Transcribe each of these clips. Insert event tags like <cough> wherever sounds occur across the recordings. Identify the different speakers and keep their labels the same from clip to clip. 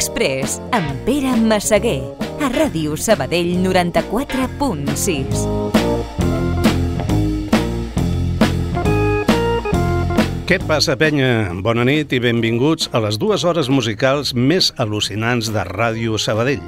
Speaker 1: Express amb Pere Massaguer a Ràdio Sabadell 94.6.
Speaker 2: Què passa, penya? Bona nit i benvinguts a les dues hores musicals més al·lucinants de Ràdio Sabadell.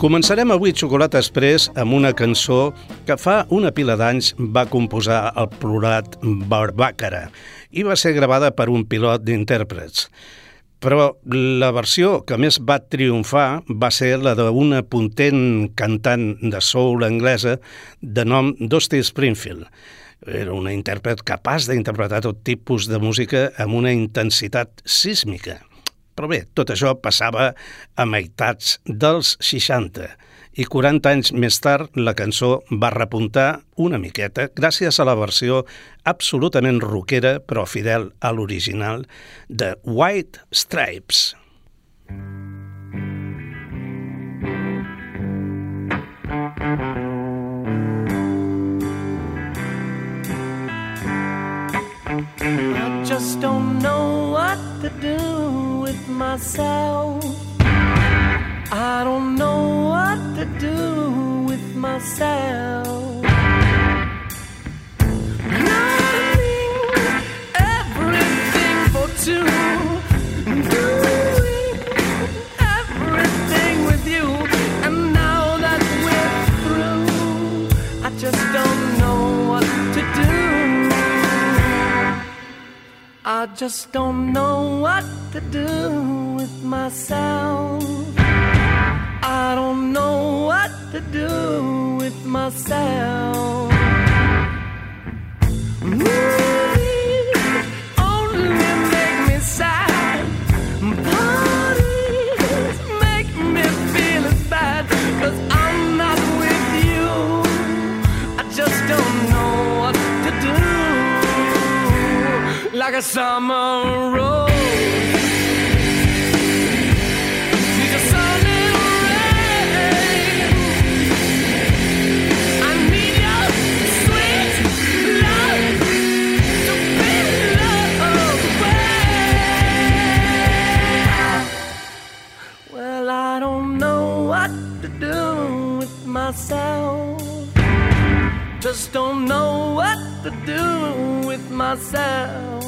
Speaker 2: Començarem avui Xocolata Express amb una cançó que fa una pila d'anys va composar el plurat Barbàcara i va ser gravada per un pilot d'intèrprets. Però la versió que més va triomfar va ser la d'una pontent cantant de soul anglesa de nom Dusty Springfield. Era una intèrpret capaç d'interpretar tot tipus de música amb una intensitat sísmica. Però bé, tot això passava a meitats dels 60 i 40 anys més tard la cançó va repuntar una miqueta gràcies a la versió absolutament rockera però fidel a l'original de White Stripes.
Speaker 3: I just don't know what to do with myself. I don't know what to do with myself. Just don't know what to do with myself. I don't know what to do with myself. What to do with myself. Just don't know what to do with myself.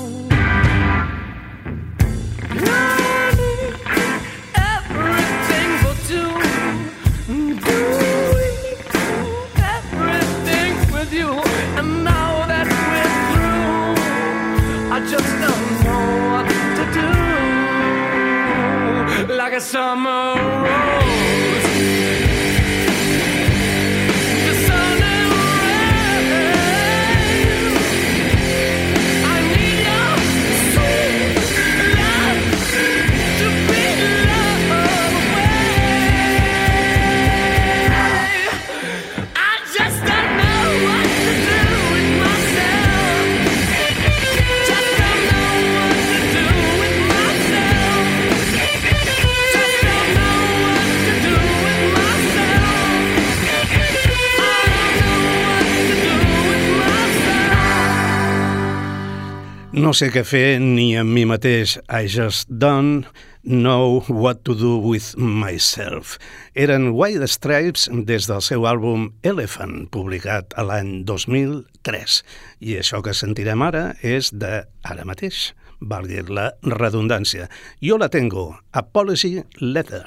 Speaker 2: No sé què fer ni amb mi mateix. I just don't know what to do with myself. Eren White Stripes des del seu àlbum Elephant, publicat a l'any 2003. I això que sentirem ara és de ara mateix, valgui la redundància. Jo la tengo, Apology Letter.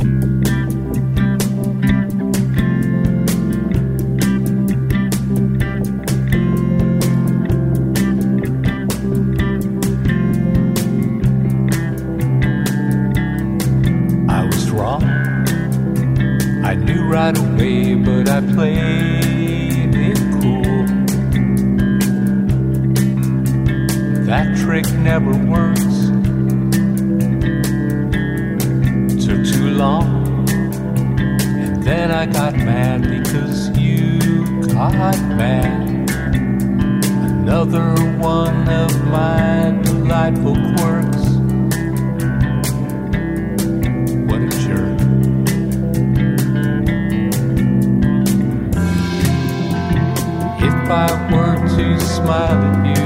Speaker 4: I right away, but I played it cool. That trick never works. Took too long. And then I got mad because you got mad. Another one of my delightful quirks. I were to smile at you.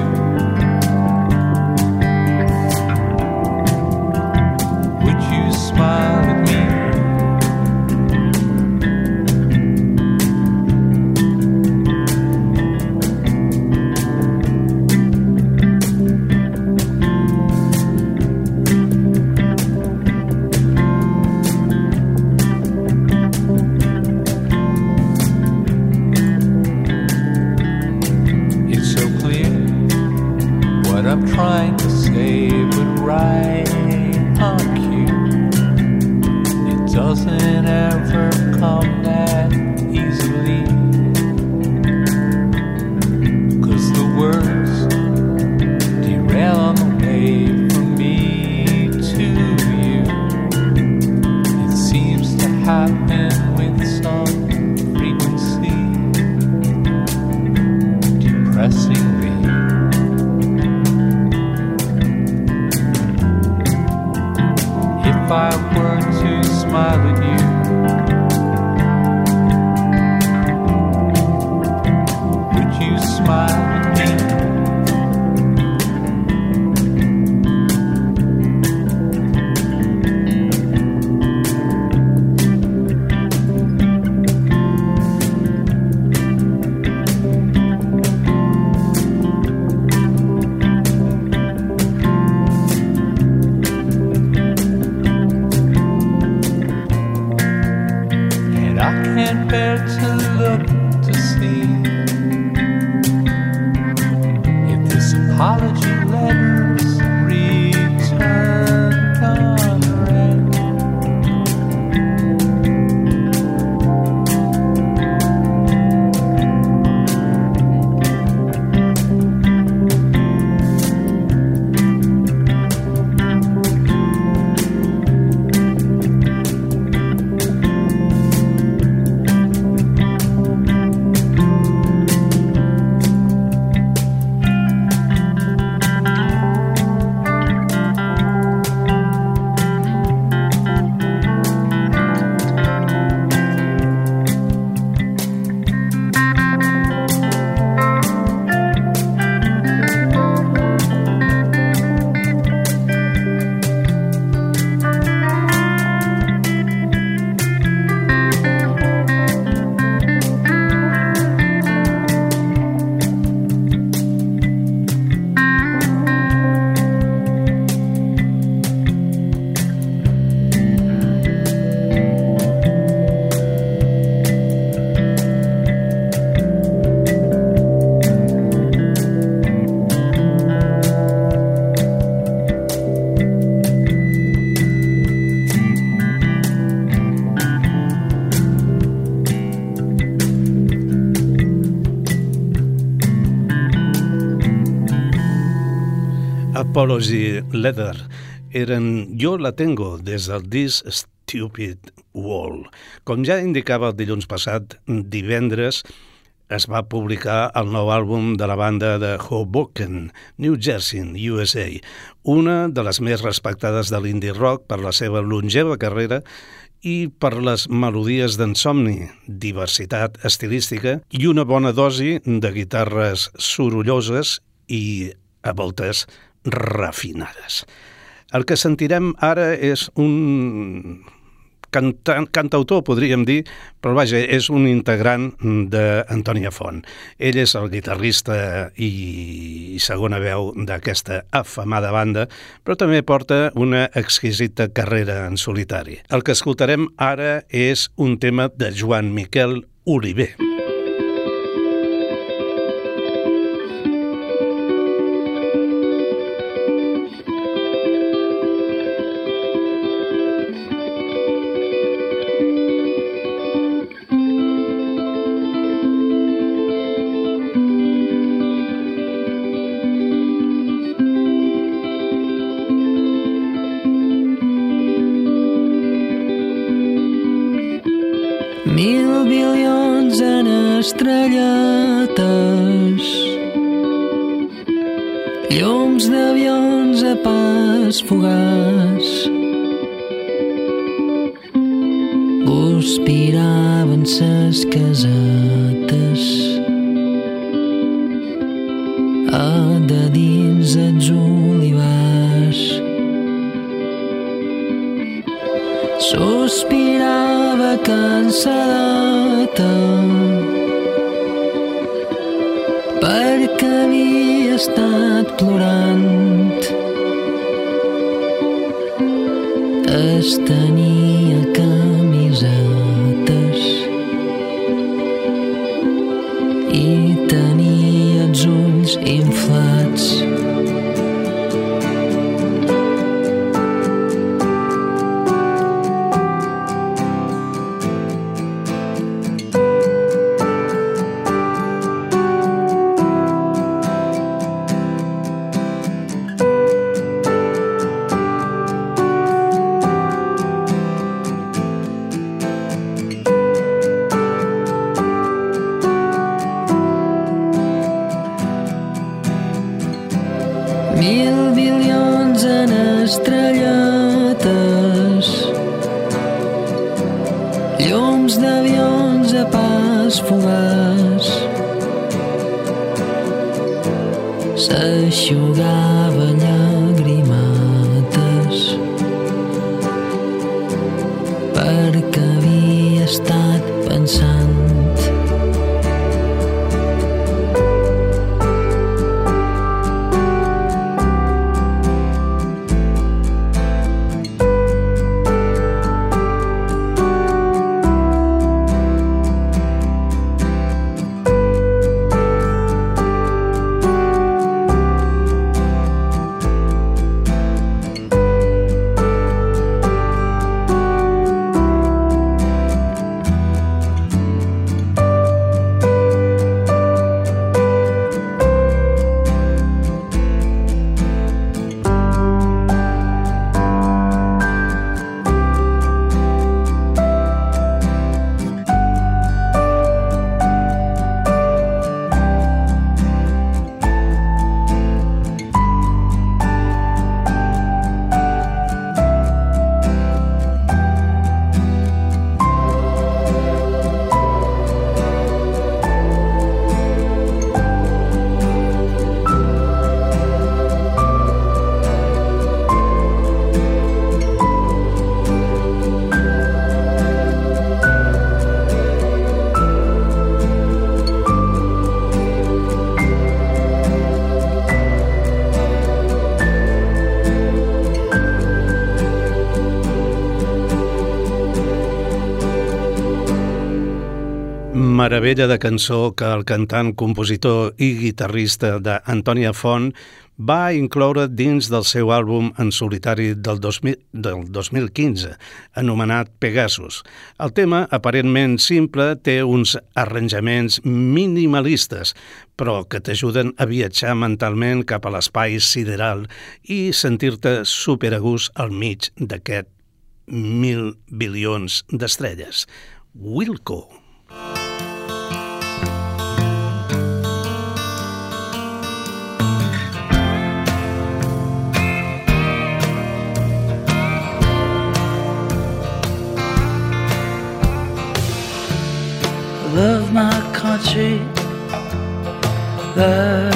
Speaker 4: Apology
Speaker 2: Leather eren Jo la tengo des del disc Stupid Wall. Com ja indicava el dilluns passat, divendres es va publicar el nou àlbum de la banda de Hoboken, New Jersey, USA, una de les més respectades de l'indie rock per la seva longeva carrera i per les melodies d'ensomni, diversitat estilística i una bona dosi de guitarres sorolloses i, a voltes, refinades. El que sentirem ara és un cantant, cantautor, podríem dir, però vaja, és un integrant d'Antònia Font. Ell és el guitarrista i segona veu d'aquesta afamada banda, però també porta una exquisita carrera en solitari. El que escoltarem ara és un tema de Joan Miquel Oliver.
Speaker 5: Mil
Speaker 2: Meravella de cançó que el cantant, compositor i guitarrista d'Antònia Font va incloure dins del seu àlbum en solitari del, 2000, del 2015, anomenat Pegasus. El tema, aparentment simple, té uns arranjaments minimalistes, però que t'ajuden a viatjar mentalment cap a l'espai sideral i sentir-te superagús al mig d'aquest mil bilions d'estrelles. Wilco.
Speaker 6: Love.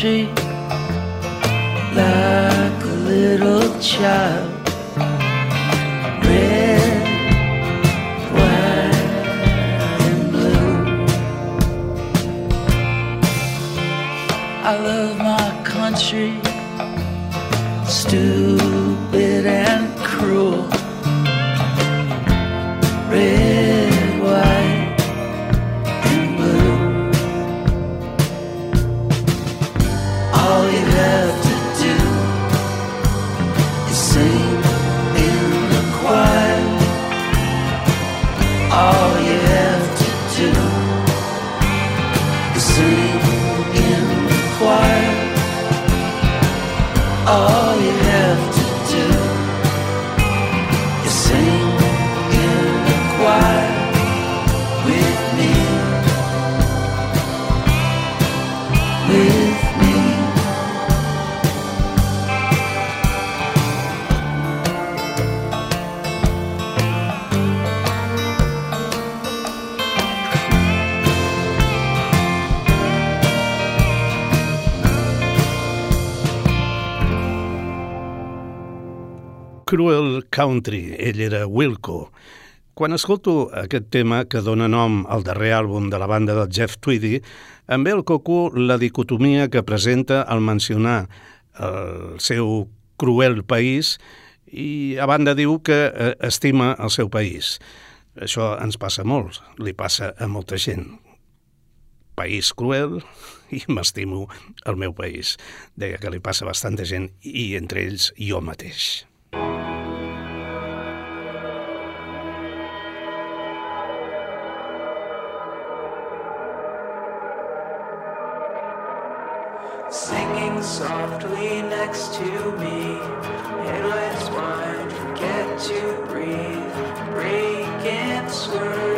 Speaker 6: she Cruel Country,
Speaker 2: ell era Wilco. Quan escolto aquest tema que dona nom al darrer àlbum de la banda del Jeff Tweedy, em ve al coco la dicotomia que presenta al mencionar el seu cruel país i a banda diu que eh, estima el seu país. Això ens passa molt, li passa a molta gent. País cruel i m'estimo el meu país. Deia que li passa a bastanta gent i entre ells jo mateix.
Speaker 7: Singing softly next to me, headlights lets forget to breathe, break and
Speaker 2: swirl.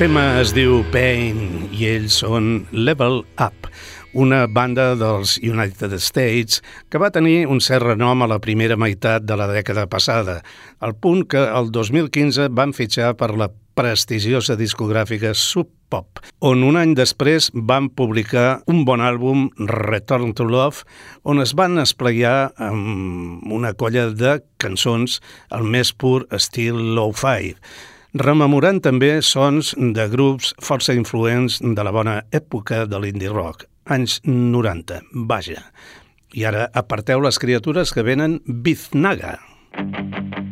Speaker 2: Tema es diu Pain i ells són Level Up, una banda dels United States que va tenir un cert renom a la primera meitat de la dècada passada, al punt que el 2015 van fitxar per la prestigiosa discogràfica Sub Pop, on un any després van publicar un bon àlbum, Return to Love, on es van esplayar amb una colla de cançons al més pur estil low-fi, rememorant també sons de grups força influents de la bona època de l'indie rock, anys 90, vaja. I ara aparteu les criatures que venen Biznaga.
Speaker 8: Algo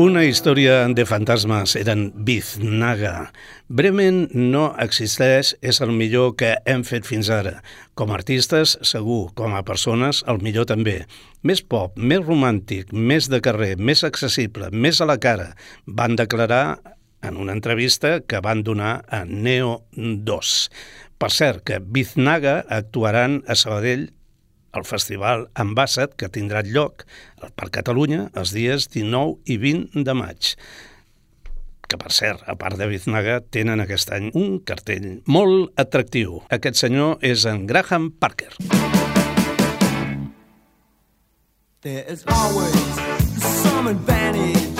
Speaker 8: Una
Speaker 2: història de fantasmes eren Biznaga. Bremen no existeix, és el millor que hem fet fins ara. Com a artistes, segur, com a persones, el millor també. Més pop, més romàntic, més de carrer, més accessible, més a la cara, van declarar en una entrevista que van donar a Neo 2. Per cert, que Biznaga actuaran a Sabadell al Festival Ambassad, que tindrà lloc per Catalunya els dies 19 i 20 de maig que per cert, a part de Biznaga, tenen aquest any un cartell molt atractiu. Aquest senyor és en Graham Parker.
Speaker 9: There is always some advantage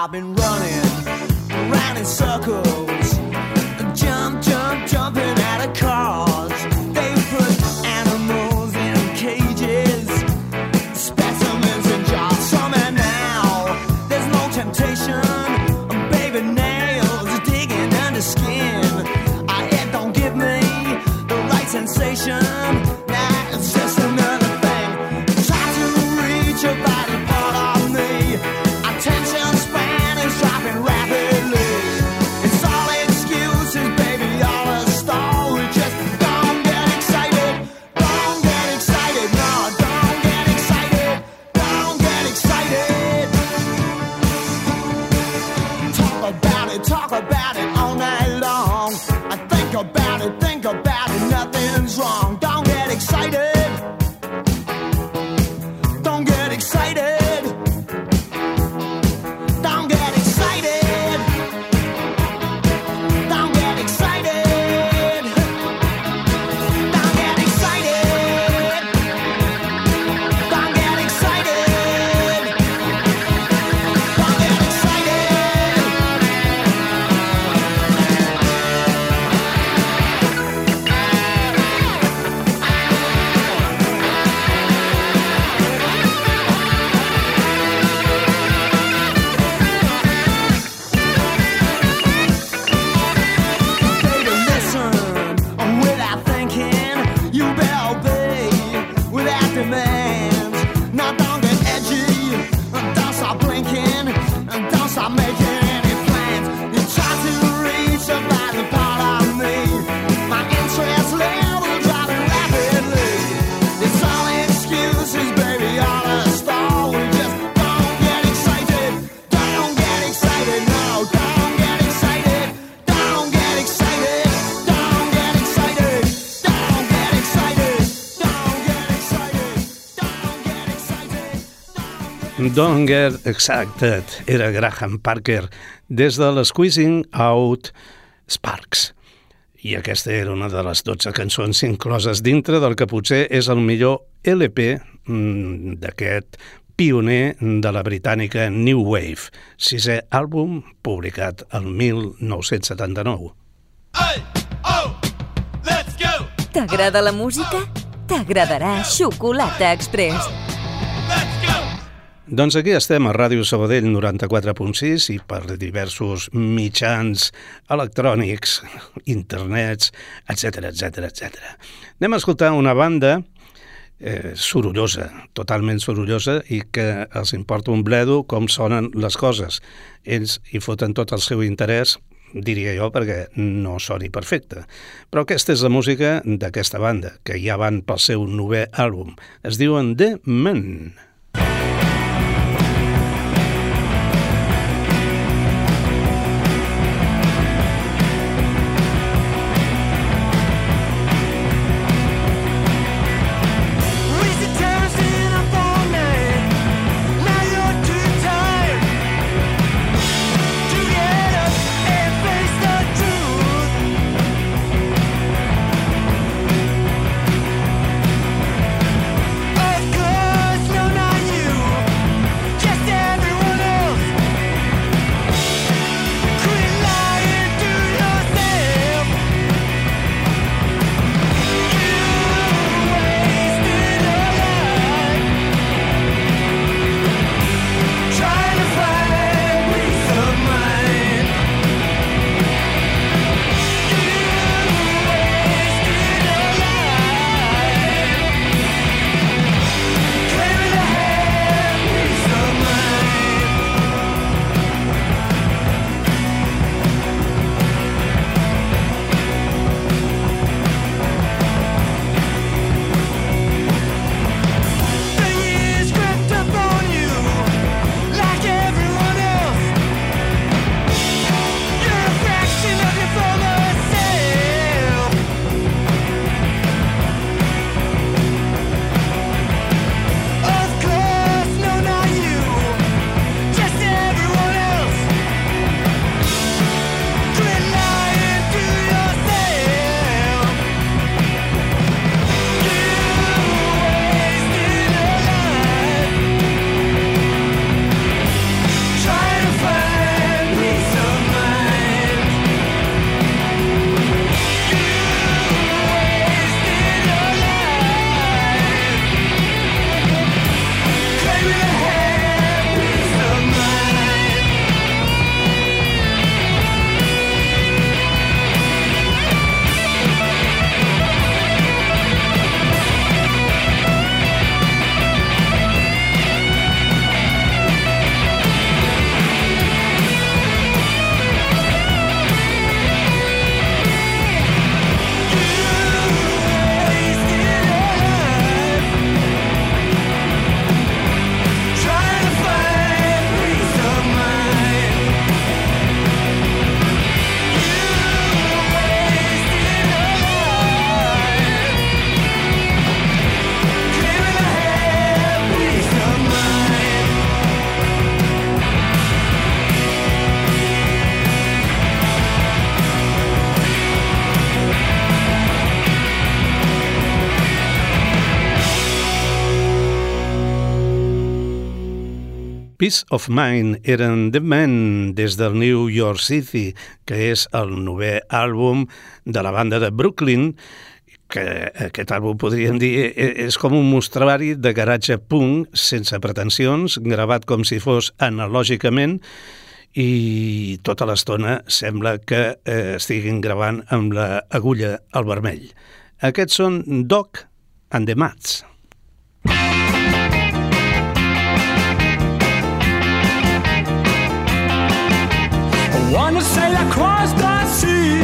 Speaker 9: I've been Don't Get Excited
Speaker 2: era Graham Parker des de l'Squeezing Out Sparks. I aquesta era una de les 12 cançons incloses dintre del que potser és el millor LP mm, d'aquest pioner de la britànica New Wave, sisè àlbum publicat el 1979.
Speaker 1: T'agrada la música? T'agradarà Xocolata Express.
Speaker 2: Doncs aquí estem a Ràdio Sabadell 94.6 i per diversos mitjans electrònics, <laughs> internets, etc etc etc. Anem a escoltar una banda eh, sorollosa, totalment sorollosa i que els importa un bledo com sonen les coses. Ells hi foten tot el seu interès diria jo, perquè no soni perfecte. Però aquesta és la música d'aquesta banda, que ja van pel seu novè àlbum. Es diuen The Men. Peace of Mind eren The Men des del New York City, que és el novè àlbum de la banda de Brooklyn, que aquest àlbum podríem dir e- és com un mostrari de garatge punk sense pretensions, gravat com si fos analògicament i tota l'estona sembla que eh, estiguin gravant amb l'agulla al vermell. Aquests són Doc and the Mats.
Speaker 9: Wanna sail across the sea,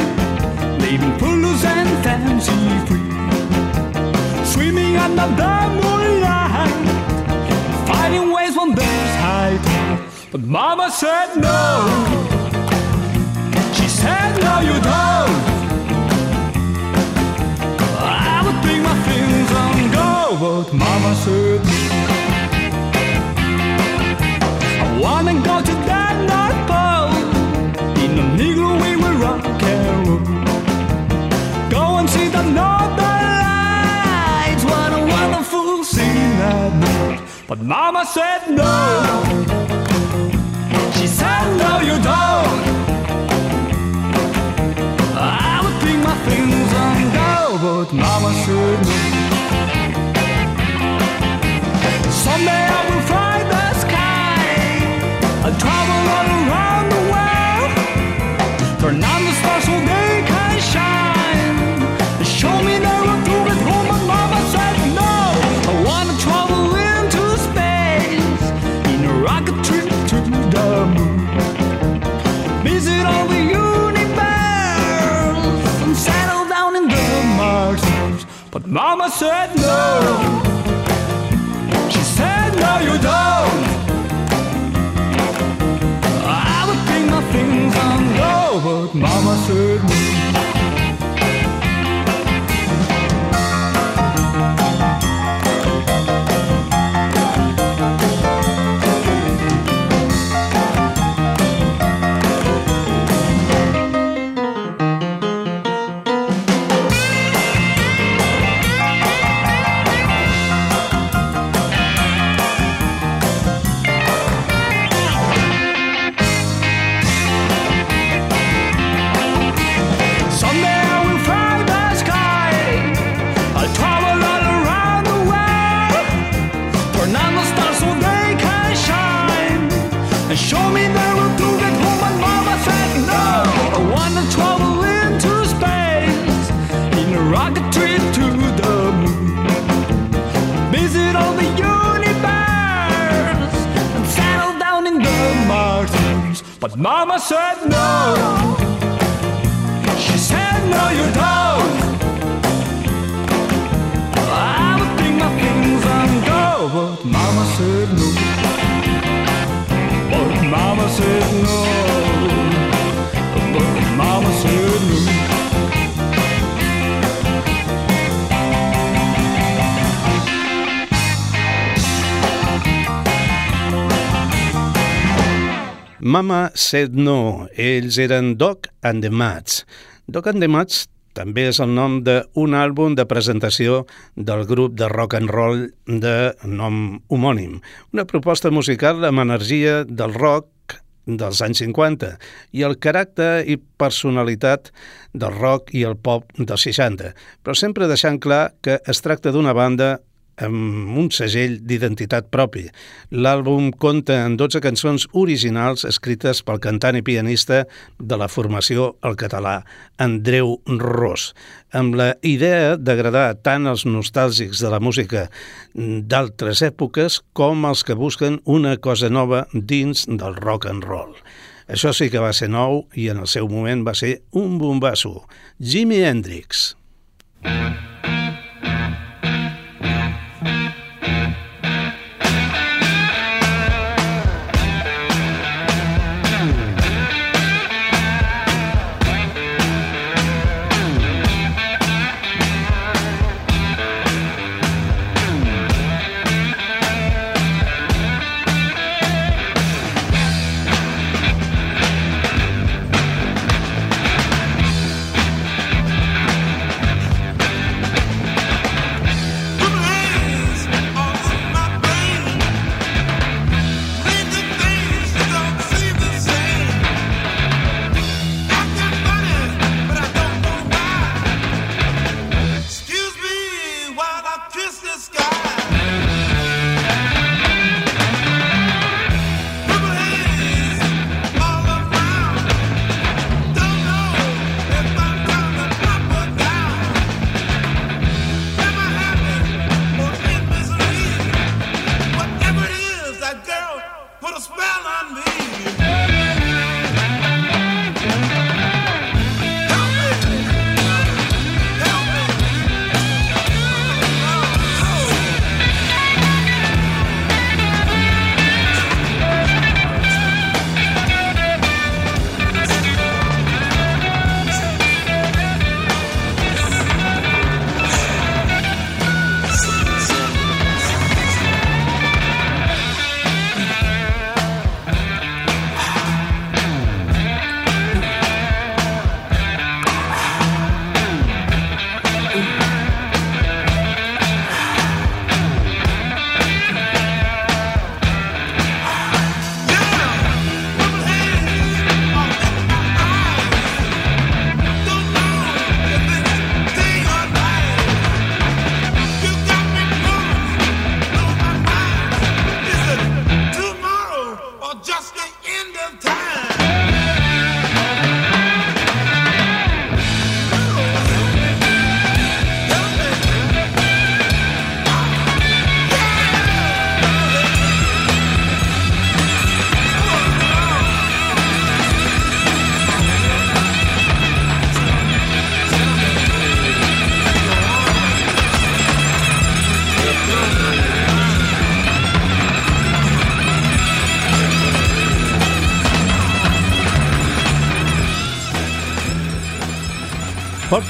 Speaker 9: leaving Pulus and fancy free. Swimming under the moonlight, fighting waves when there's high tide. But Mama said no. She said no, you don't. I would bring my things and go, but Mama said. I wanna But Mama said no. She said no, you don't. I would pick my things and go, but Mama said no. Someday I will fly the sky and travel all But Mama said no. She said no, you don't. I would bring my things and go, but Mama said no. Mama Said No.
Speaker 2: Ells eren Doc and the Mats. Doc and the Mats també és el nom d'un àlbum de presentació del grup de rock and roll de nom homònim. Una proposta musical amb energia del rock dels anys 50 i el caràcter i personalitat del rock i el pop dels 60, però sempre deixant clar que es tracta d'una banda amb un segell d'identitat propi. L'àlbum compta amb 12 cançons originals escrites pel cantant i pianista de la formació al català, Andreu Ros, amb la idea d'agradar tant als nostàlgics de la música d'altres èpoques com als que busquen una cosa nova dins del rock and roll. Això sí que va ser nou i en el seu moment va ser un bombasso. Jimi Hendrix.
Speaker 9: Thank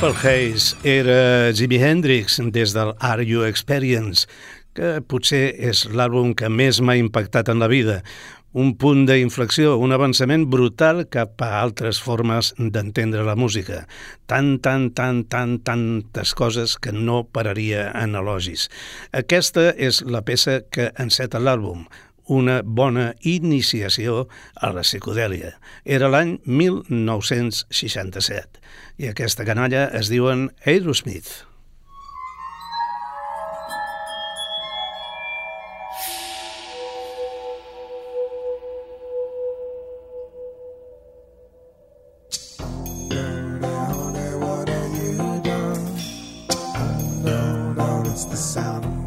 Speaker 2: Purple Haze era Jimi Hendrix des del Are You Experience, que potser és l'àlbum que més m'ha impactat en la vida. Un punt d'inflexió, un avançament brutal cap a altres formes d'entendre la música. Tan, tan, tan, tan, tantes coses que no pararia en elogis. Aquesta és la peça que enceta l'àlbum, una bona iniciació a la psicodèlia. Era l'any 1967 i aquesta canalla es diuen Aerosmith.
Speaker 9: The sound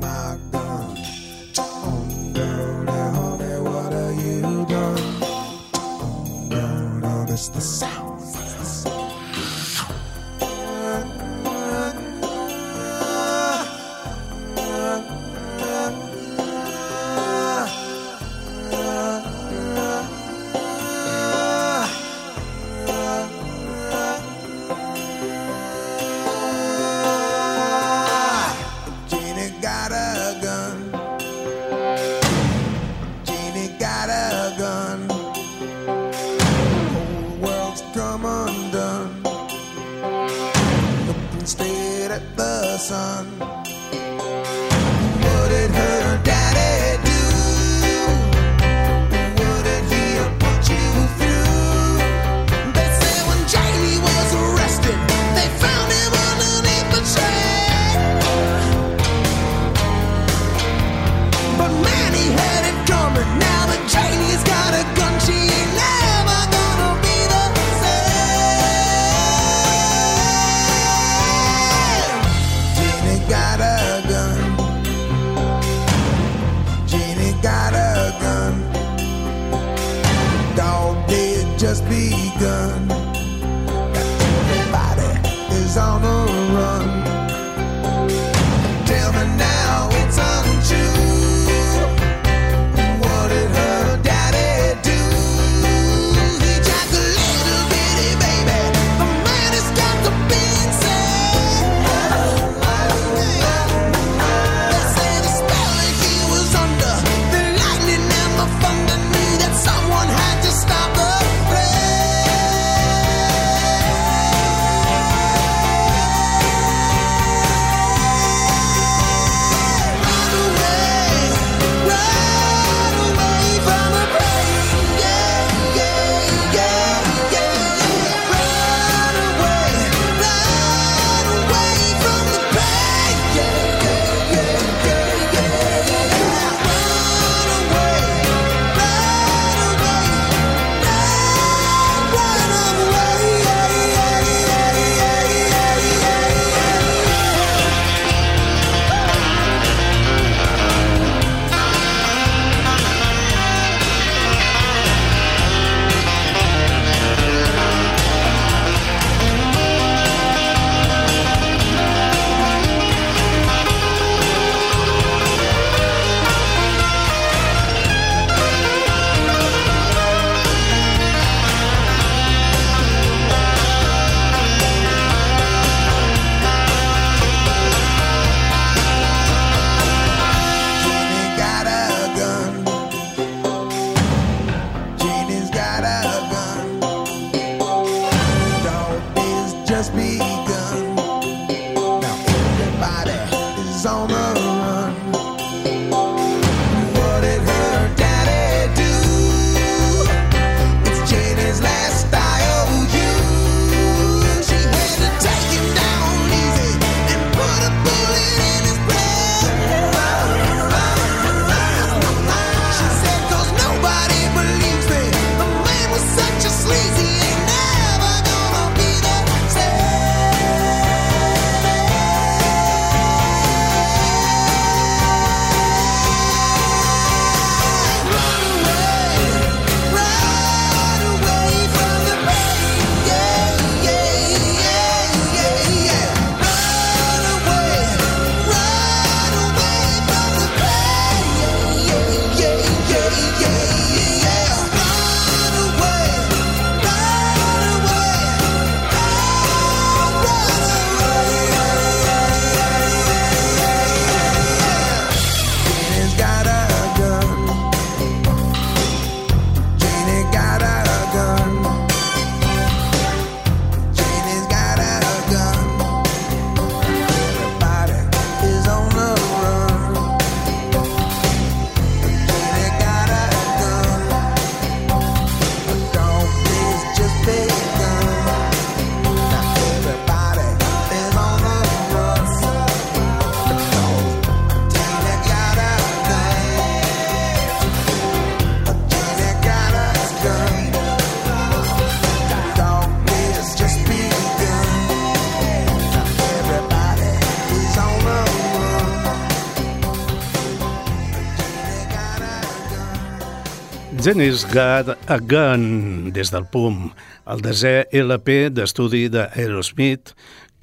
Speaker 2: Jenny's Got a Gun, des del PUM, el desè LP d'estudi d'Aerosmith,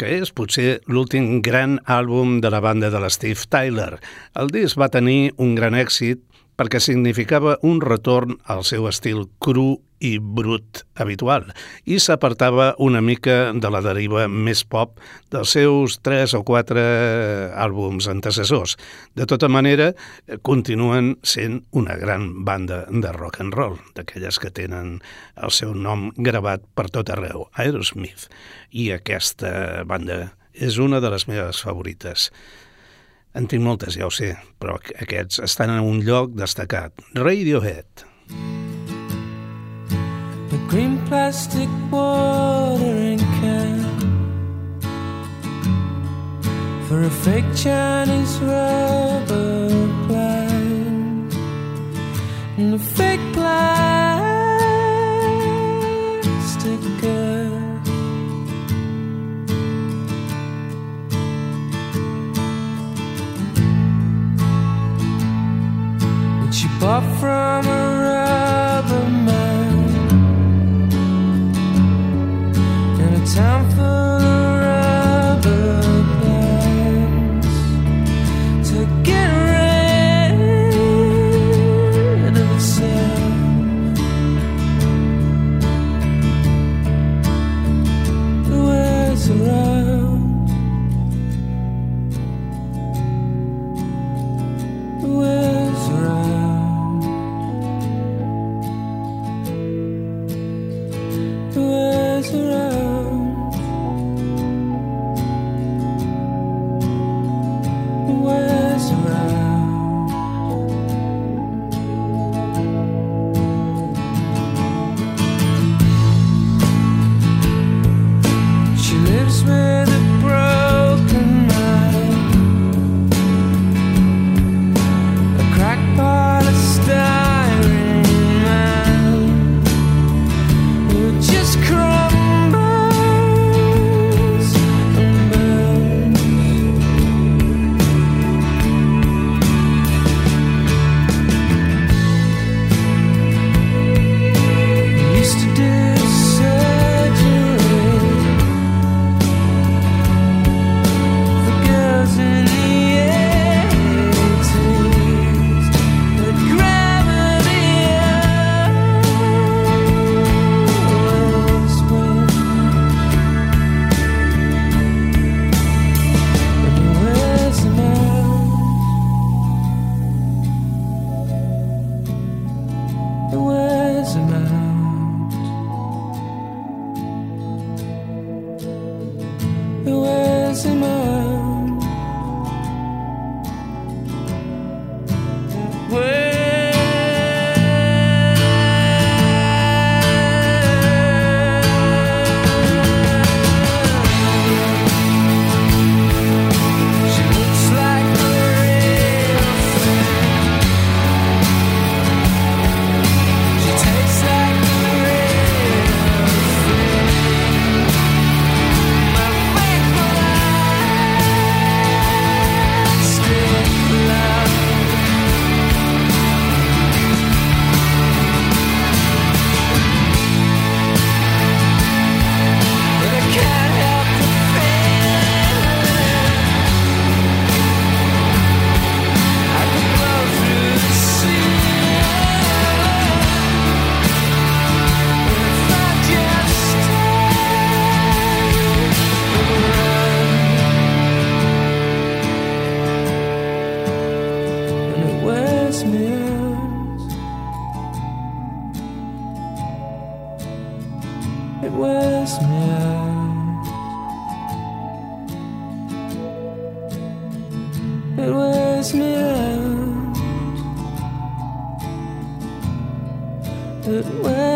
Speaker 2: que és potser l'últim gran àlbum de la banda de l'Steve Tyler. El disc va tenir un gran èxit perquè significava un retorn al seu estil cru i brut habitual i s'apartava una mica de la deriva més pop dels seus tres o quatre àlbums antecessors. De tota manera, continuen sent una gran banda de rock and roll, d'aquelles que tenen el seu nom gravat per tot arreu, Aerosmith. I aquesta banda és una de les meves favorites. En tinc moltes, ja ho sé, però aqu- aquests estan en un lloc destacat. Radiohead.
Speaker 3: The green plastic watering can for a fake Chinese rubber plant and a fake plastic girl. You bought from a rubber man. In a town full It wears me out. It wears me out. It wears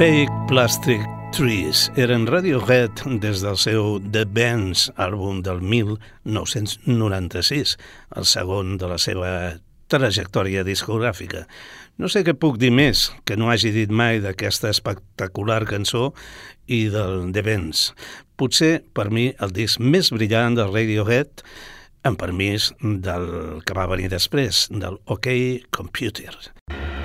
Speaker 2: Fake Plastic Trees eren Radiohead des del seu The Bands àlbum del 1996, el segon de la seva trajectòria discogràfica. No sé què puc dir més que no hagi dit mai d'aquesta espectacular cançó i del The Bands. Potser, per mi, el disc més brillant del Radiohead, amb permís del que va venir després, del OK Computer.
Speaker 3: Look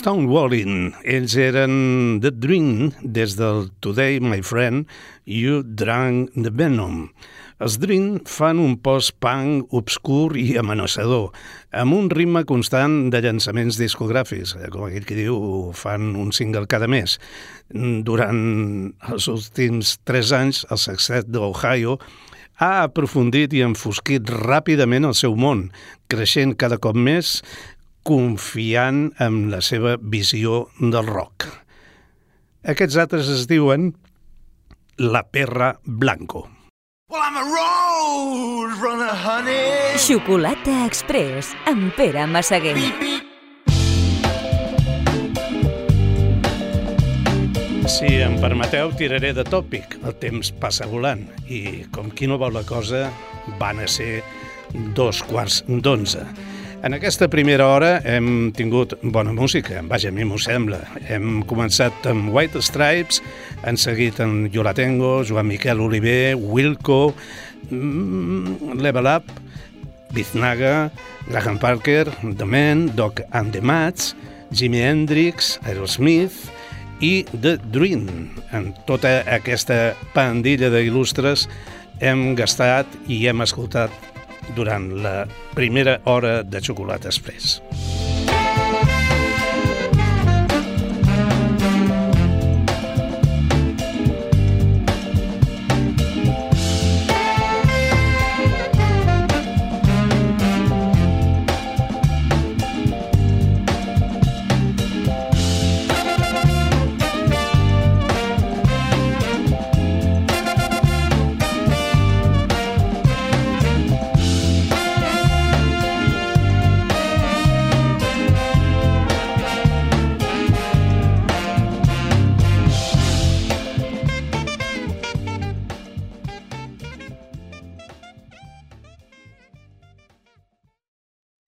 Speaker 2: Stonewalling. Ells eren The Dream des del Today, My Friend, You Drank the Venom. Els Dream fan un post-punk obscur i amenaçador, amb un ritme constant de llançaments discogràfics. Eh, Com aquell que diu, fan un single cada mes. Durant els últims tres anys, el Sextet d'Ohio ha aprofundit i enfosquit ràpidament el seu món, creixent cada cop més, confiant en la seva visió del rock. Aquests altres es diuen La Perra Blanco.
Speaker 10: Well, I'm a road runner, honey.
Speaker 1: Xocolata Express amb Pere Massaguer.
Speaker 2: Si em permeteu, tiraré de tòpic. El temps passa volant i, com qui no vol la cosa, van a ser dos quarts d'onze. En aquesta primera hora hem tingut bona música, vaja, a mi m'ho sembla. Hem començat amb White Stripes, han seguit amb Yolatengo, Joan Miquel Oliver, Wilco, mm, Level Up, Biznaga, Graham Parker, The Men, Doc and the Mats, Jimi Hendrix, Aerosmith i The Dream. En tota aquesta pandilla d'il·lustres hem gastat i hem escoltat durant la primera hora de Xocolata Express.